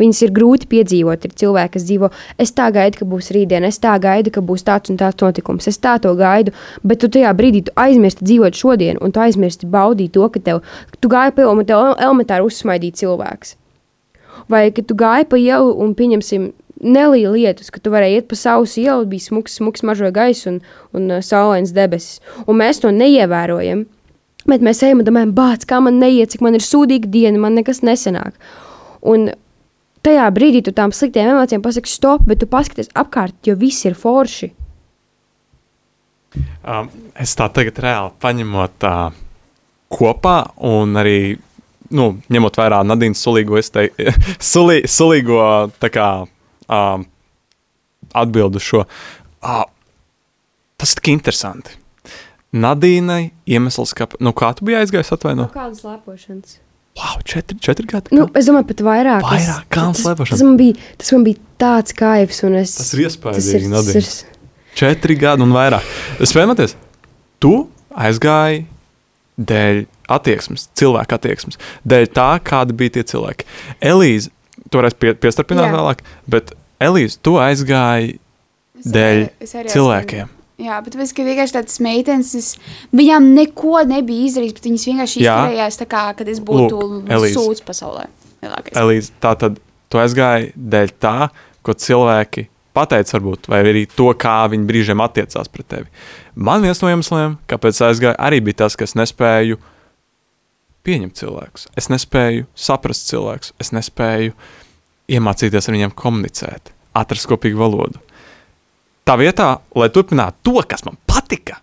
Viņas ir grūti piedzīvot. Ir cilvēki, kas dzīvo, es tā gaidu, ka būs rītdiena, es tā gaidu, ka būs tāds un tāds notikums, es tā to gaidu. Bet tu tajā brīdī tu aizmirsti dzīvot šodien, un tu aizmirsti baudīt to, ka tev, tu gāji pa ielu un tev elementāri uzsmaidīja cilvēks. Vai ka tu gāji pa ielu un pieņemsim nelielu lietu, ka tu varēji iet pa savu ielu, bija smuks, smuks mažo gaisu un, un uh, saulains debesis. Un mēs to neievērojam. Bet mēs ejam un domājam, bāc, kā man neiet, cik man ir sūdīga diena, man nekas nesanāk. Un tajā brīdī tu tām sliktām emocijām pasaki, stop, bet tu paskaties apkārt, jo viss ir forši. Um, es tā tagad reāli paņemot uh, kopā un arī nu, ņemot vērā Nadīnas sulīgo, te, sulī, sulīgo kā, um, atbildu šo. Uh, tas ir tik interesanti. Nadīnai iemesls, ka, nu, kā tu biji aizgājis atvainot? No kādas lepošanas? Wow, četri, četri gadi. Nu, es domāju, pat vairāk. Vairāk, kā tas, slēpošana. Tas man, bija, tas man bija tāds kaivs, un es. Tas ir iespaidīgi, tas Nadīna. ir- Četri gadi un vairāk. Spēļamies, tu aizgāji dēļ attieksmes, cilvēka attieksmes, dēļ tā, kādi bija tie cilvēki. Elīze, tu varēsi pie, piestarpināt Jā. vēlāk, bet Elīze, tu aizgāji Es dēļ arī- arī cilvēkiem. Jā, bet es domāju, ka vienkārši tādas meitenes, es, viņām neko nebija izdarīts, bet viņas vienkārši Jā. izturējās tā, kā, kad es būtu sūds pasaulē. Lielākais. Elīze, tā tad tu aizgāji dēļ tā, ko cilvēki pateica, varbūt, vai arī to, kā viņi brīžiem attiecās pret tevi. Man viens no iemesliem, kāpēc aizgāju, arī bija tas, ka es nespēju pieņemt cilvēkus. Es nespēju saprast cilvēkus, es nespēju iemācīties ar viņiem komunicēt, atrast kopīgu valodu. Tā vietā, lai turpinātu to, kas man patika,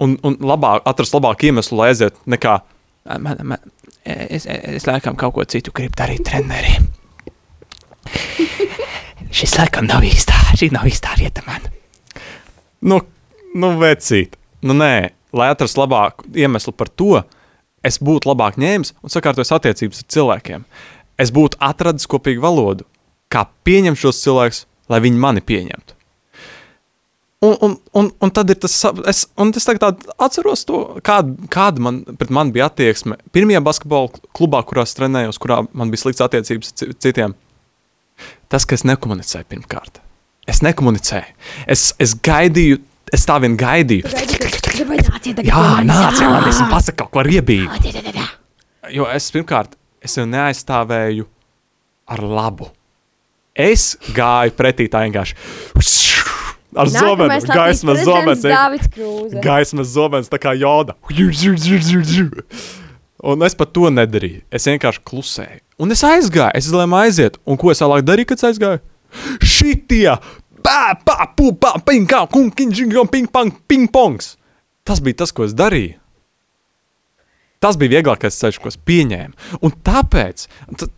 un, un labāk, atrast labāku iemeslu, lai aiziet, nekā man, man, es, es, es laikam kaut ko citu gribu darīt treneriem. Šis laikam nav īstā, šī nav īstā vieta man. Nu, nu vecīt, nu nē, lai atrastu labāku iemeslu par to, es būtu labāk ņēmis un sakārtojis attiecības ar cilvēkiem. Es būtu atradis kopīgu valodu, kā pieņemt šos cilvēkus, lai viņi mani pieņemtu. Un, un, un, un tad ir tas, es, un es tagad atceros to, kāda, kāda man, pret mani bija attieksme. Pirmajā basketbola klubā, kurā es trenējos, kurā man bija slikts attiecības ar ci- citiem, tas, ka es nekomunicēju pirmkārt. Es nekomunicēju. Es, es gaidīju, es tā vien gaidīju. Jā, nāc, jau man ir pasakā, kaut ko riebīgi. Jo es pirmkārt, es jau neaizstāvēju ar labu. Es gāju pretī tā vienkārši. Ar zobenu, gaismas zobens. Dāvids Krūze. Gaismas zobens, tā kā joda. Un es pat to nedarīju. Es vienkārši klusēju. Un es aizgāju, es izlēmu aiziet. Un ko es vēlāk darīju, kad es aizgāju? Šitie! Bā, bā, pū, bā, ping, kā, kung, king, jing, ping, pong, ping, pongs. Tas bija tas, ko es darīju. Tas bija vieglākais ceļš, ko es pieņēmu. Un tāpēc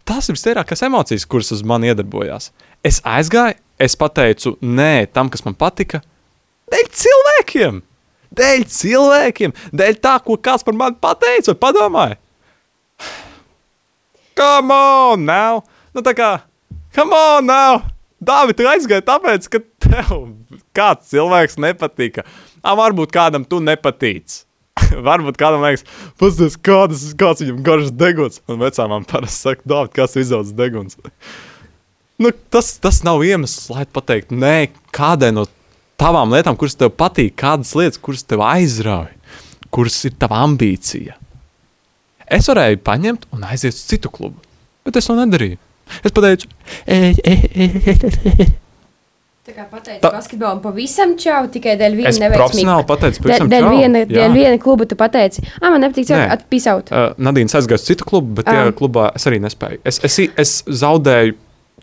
tas ir visvairākās emocijas, kuras uz mani iedarbojās. Es aizgāju, es pateicu nē tam, kas man patika, dēļ cilvēkiem. Dēļ cilvēkiem, dēļ tā, ko kāds par mani pateica, vai padomāja. Come on, now! Nu, tā kā, come on, now! Dāvidi, tu aizgāji tāpēc, ka tev kāds cilvēks nepatika. Ā, varbūt kādam tu nepatīc. Varbūt kādam liekas, paskatās, kādas, kāds viņam garš deguns. Un vecām man parasti saka, Dāvid, kas ir izaudzis deguns. Nu, tas, tas nav iemesls, lai pateiktu, nē, kādai no tavām lietām, kuras tev patīk, kādas lietas, kuras tev aizrauj, kuras ir tava ambīcija. Es varēju paņemt un aiziet uz citu klubu, bet es to nedarīju. Es pateicu, e, e, e, e. Tā kā pateicu, Ta- basketbolam pavisam čau, tikai dēļ viena es neveiksmīga. profesionāli pateicu, Dēļ, pavisam dēļ, čau. viena, Jā. dēļ viena kluba tu pateici, ah, man nepatīk, Nē. atpīsaut. Uh, Nadīna aizgāja uz citu klubu, bet tajā Ah. klubā es arī nespēju. Es, es, es zaudēju.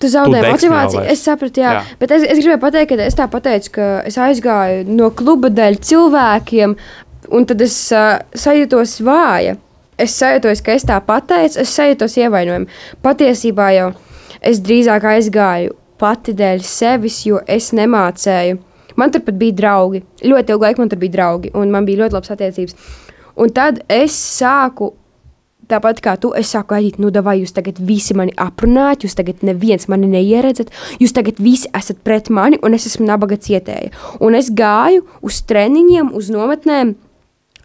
Tu zaudēji motivāciju. Es sapratu, jā. Jā. Bet es, es gribēju pateikt, ka es tā pateicu, ka es aizgāju no kluba dēļ cilvēkiem, un tad es uh, sajūtos vāja. Es sajūtos, ka es tā pateicu, es sajūtos ievainojumu. Patiesībā jau es drīzāk aizgāju pati dēļ sevis, jo es nemācēju. Man tur pat bija draugi. Ļoti ilgu laiku man tur bija draugi, un man bija ļoti labas attiecības. Un tad es sāku Tāpat kā tu, es saku, Aģīt, nu, vai jūs tagad visi mani aprunājat, jūs tagad neviens mani neieredzat, jūs tagad visi esat pret mani, un es esmu nabaga cietēja. Un es gāju uz treniņiem, uz nometnēm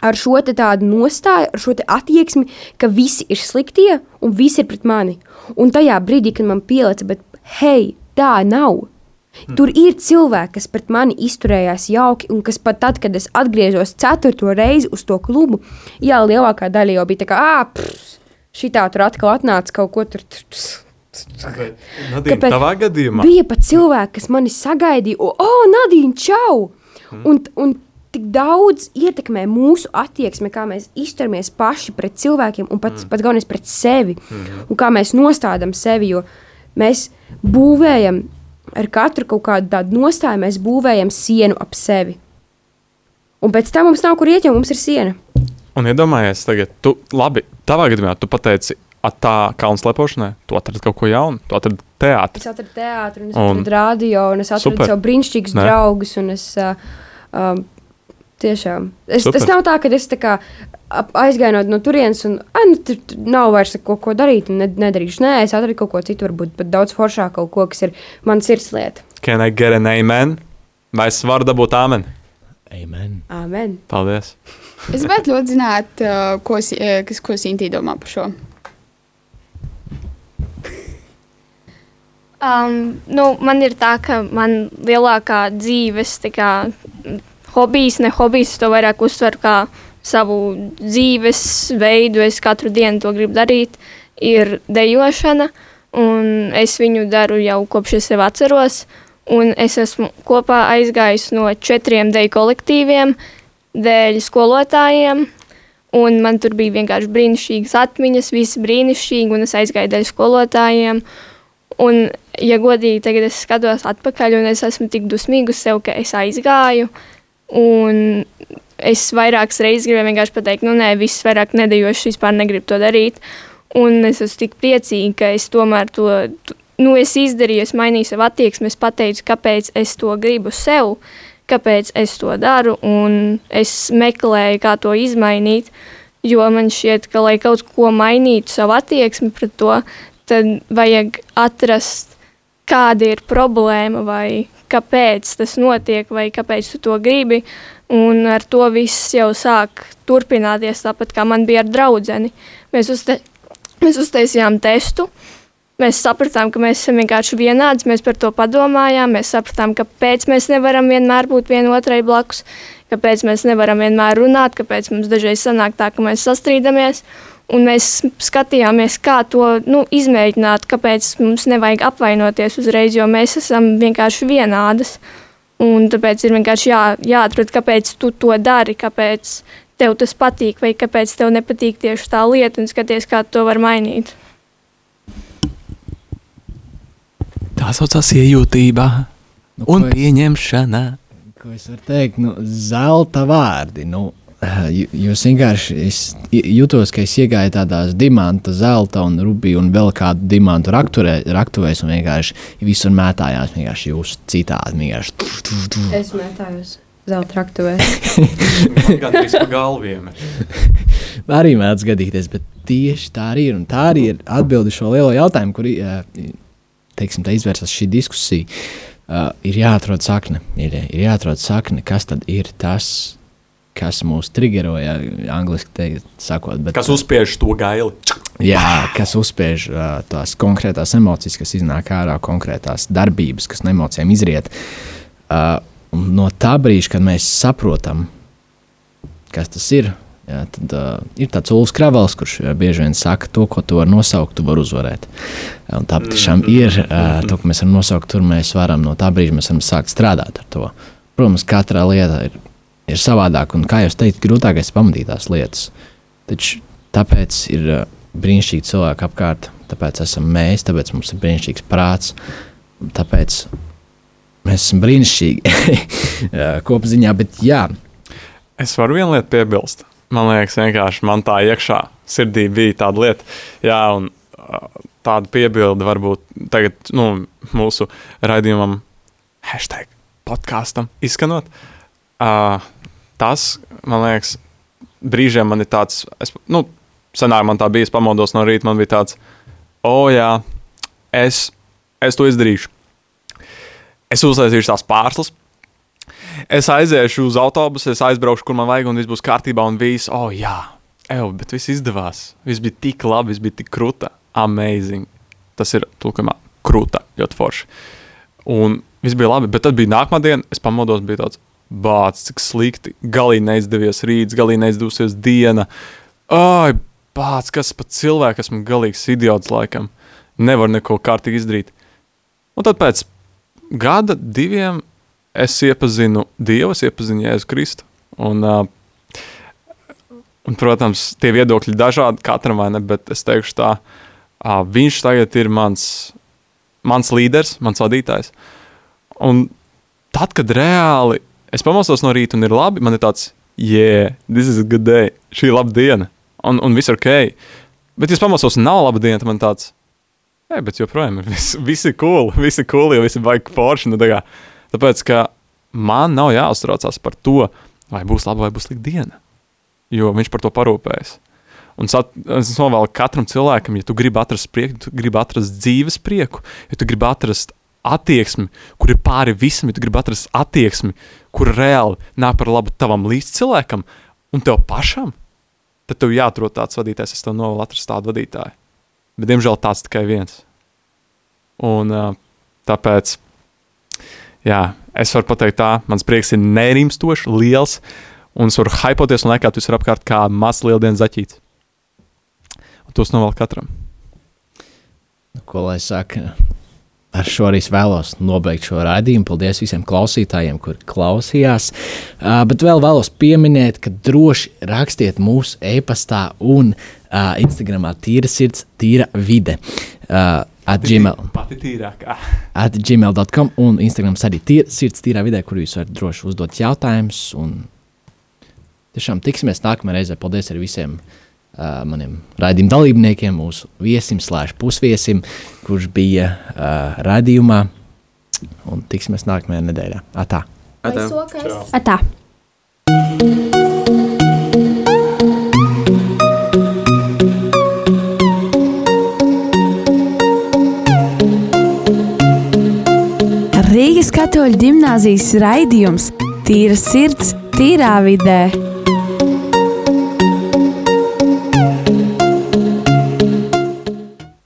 ar šo tādu nostāju, ar šo attieksmi, ka visi ir sliktie un visi ir pret mani. Un tajā brīdī, kad man pielica, bet hei, tā nav. Tur ir cilvēki, kas pret mani izturējās jauki, un kas pat tad, kad es atgriezos ceturto reizi uz to klubu, jā, lielākā daļa jau bija tā, ka, ah, pff, šitā tur atkal atnāca kaut ko tur. Nadīna, Kāpēc? tavā gadījumā Bija pat cilvēki, kas mani sagaidīja, o, oh, Nadīna, čau! Mm. Un, un tik daudz ietekmē mūsu attieksme, kā mēs izturamies paši pret cilvēkiem, un pats, mm. pats galvenais pret sevi. Mm. Un kā mēs nostādām sevi, jo mēs būvējam ar katru kaut kādu tādu nostāju, mēs būvējam sienu ap sevi. Un pēc tam mums nav kur iet, jo mums ir siena. Un iedomājies, tagad, tu, labi, tavā gadījumā tu pateici, at tā kalnu slepošanai, tu atradi kaut ko jaunu, tu atradi teātri. Es atradu teātris, un es atradu radio, un es atradu Super. savu brīnišķīgus draugus. un Es, uh, um, tiešām. Es, Super. tas nav tā, ka es tā kā aizgāju no, turienes, un ah, nu, tur, nav vairs ko, ko darīt, un ne, nedarīšu. Nē, es atradu kaut ko citu, varbūt pat daudz foršāku kaut ko, kas ir mans sirdslieta. Can I get an amen? Vai es varu dabūt amen? Amen. Amen. Paldies. Es gribētu ļoti zināt, uh, ko, eh, kas, ko Sintīna domā par šo. Um, nu, man ir tā, ka man lielākā dzīves tā kā, hobijs, ne hobijs, to vairāk uztveru kā savu dzīves veidu. Es katru dienu to gribu darīt, ir dejošana, un es viņu daru jau kopš es sev atceros. Un es esmu kopā aizgājis no četriem deju kolektīviem, dēļ skolotājiem. Un man tur bija vienkārši brīnišķīgas atmiņas, visi brīnišķīgi, un es aizgāju dēļ skolotājiem. Un, ja godīgi, tagad es skatos atpakaļ, un es esmu tik dusmīga uz sevi, ka es aizgāju. Un es vairākas reizes gribēju vienkārši pateikt, nu, nē, viss vairāk nedejošs, vispār negribu to darīt. Un es esmu tik priecīga, ka es tomēr to nu, es izdarīju, es mainīju savu attieksmi, es pateicu, kāpēc es to gribu sev, kāpēc es to daru, un es meklēju, kā to izmainīt. Jo man šķiet, ka, lai kaut ko mainītu savu attieksmi pret to, tad vajag atrast, kāda ir problēma, vai kāpēc tas notiek, vai kāpēc tu to gribi. Un ar to viss jau sāk turpināties, tāpat kā man bija ar draugu. Mēs, uzte mēs uztaisījām testu. Mēs sapratām, ka mēs esam vienkārši vienādi. Mēs par to padomājām. Mēs sapratām, kāpēc mēs nevaram vienmēr būt vienotrai blakus, kāpēc mēs nevaram vienmēr runāt, kāpēc mums dažreiz sanāk tā, ka mēs sastrīdamies. Un mēs skatījāmies, kā to nu, izmēģināt, kāpēc mums nevajag apvainoties uzreiz, jo mēs esam vienkārši vienādas. Un tāpēc ir vienkārši jā, jāatrod, kāpēc tu to dari, kāpēc tev tas patīk, vai kāpēc tev nepatīk tieši tā lieta, un skaties, kā to var mainīt. Tā saucās iejūtība Nu, un es- pieņemšana. Ko es varu teikt? Nu, zelta vārdi. Nu, jūs vienkārši es jutos, ka es iegāju tādās dimanta, zelta un rubija un vēl kādu dimantu rakturē, raktuvēs un vienkārši visur mētājās. Vienkārši jūs citādi. Vienkārši. tuf, tuf, tuf. Es metājos zelta traktuvē. Gan trīs pa galviem. Arī mēdz gadīties, bet tieši tā arī ir. Un tā arī ir atbilde šo lielo jautājumu, kur eh, teiksim, tā izvērsās šī diskusija. Uh, ir jāatrod sakne, ir, ir jāatrod sakne, kas tad ir tas, kas mūs triggeroja, angļuiski teikt, sakot. Bet, Kas uzspiež to gaili? Jā, kas uzspiež uh, tās konkrētās emocijas, kas iznāk ārā, konkrētās darbības, kas no emocijām izriet. Uh, no tā brīža, kad mēs saprotam, kas tas ir, jā, tad uh, ir tāds Ulus Kravels, kurš uh, bieži vien saka, to, ko tu vari nosaukt, tu vari uzvarēt. Un tā tiešām ir uh, to, ko mēs varam nosaukt, tur mēs varam no tā brīža varam sākt strādāt ar to. Protams, katra lieta ir, ir savādāka, un kā jau teicu, grūtākais ir pamatīt tās lietas. Taču tāpēc ir uh, brīnišķīgi cilvēki apkārt, tāpēc esam mēs, tāpēc mums ir brīnišķīgs prāts, tāpēc mēs esam brīnišķīgi uh, kopziņā, bet jā, Es varu vienu lietu piebilst. Man liekas, vienkārši man tā iekšā sirdī bija tāda lieta, jā, un uh, tāda piebilde varbūt tagad nu, mūsu raidījumam, hashtag podkāstam izskanot. Uh, tas, man liekas, brīžiem man ir tāds, es, nu, senāk man tā bija, es pamodos no rīta, man bija tāds, o oh, jā, es, es to izdarīšu. Es uztaisīšu tās pārslas, es aiziešu uz autobusu, es aizbraukšu, kur man vajag, un viss būs kārtībā. Un viss, oh, jā, evo, bet viss izdevās. Viss bija tik labi, viss bija tik krūta. Amazing. Tas ir tulkojumā krūta, ļoti forši. Un viss bija labi, bet tad bija nākamā diena, es pamodos, bija tāds bācis, cik slikti. Galīgi neizdevies rīts, galīgi neizdevusies diena. Ai, bācis, kas pat cilvēks, esmu galīgs idiots laikam. Nevar neko kārtīgi izdarīt. Un tad pēc gada, diviem es iepazinu Dievu, es iepazinu Jēzu Kristu. Un, uh, un, protams, tie viedokļi dažādi katram, ne? Bet es teikšu, tā, uh, viņš tagad ir mans, mans līderis, mans vadītājs. Un tad, kad reāli es pamostos no rīta un ir labi, man ir tāds, yeah, this is a good day, šī ir laba diena, un, un viss ir ok. Bet, ja es pamosos un nav laba diena, tad man tāds, Ei, bet joprojām ir viss ir cool, viss ir cool, jo viss ir baigi forši. Nu, tā Tāpēc, ka man nav jāuztraucās par to, vai būs laba vai būs slikta diena, jo viņš par to parūpējas. Un es novēlu katram cilvēkam, ja tu gribi atrast prieku, tu gribi atrast dzīves prieku, ja tu gribi atrast attieksmi, kur ir pāri visam, ja tu gribi atrast attieksmi, kur reāli nāk par labu tavam līdzcilvēkam un tev pašam, tad tev jāatrod tāds vadītājs. Es tev novēlu atrast tādu vadītāju. Bet, diemžēl, tāds tikai viens. Un tāpēc jā, es varu pateikt, tā, mans prieks ir nerimstošs, liels, un es varu hypoties un lekāt visur apkārt kā mazs lieldienas zaķīts. Un tos novēl katram. Nu, ko lai saka? Ar šo arī vēlos nobeigt šo raidījumu. Paldies visiem klausītājiem, kur klausījās. Uh, bet vēl vēlos pieminēt, ka droši rakstiet mūsu e-pastā un uh, Instagramā tīra sirds, tīra vide. Uh, At gmail. Pati tīrākā. At gmail.com un Instagram arī tīr, sirds tīrā vidē, kur jūs varat droši uzdot jautājumus. Tiešām tiksimies nākamajā reizē. Paldies visiem uh, maniem raidījuma dalībniekiem, mūsu viesim, slēdz pusviesim, kurš bija uh, raidījumā. Un tiksimies nākamajā nedēļā. Atā! Atā. Atā. Rīgas katoļu gimnāzijas raidījums Tīra sirds, tīrā vidē.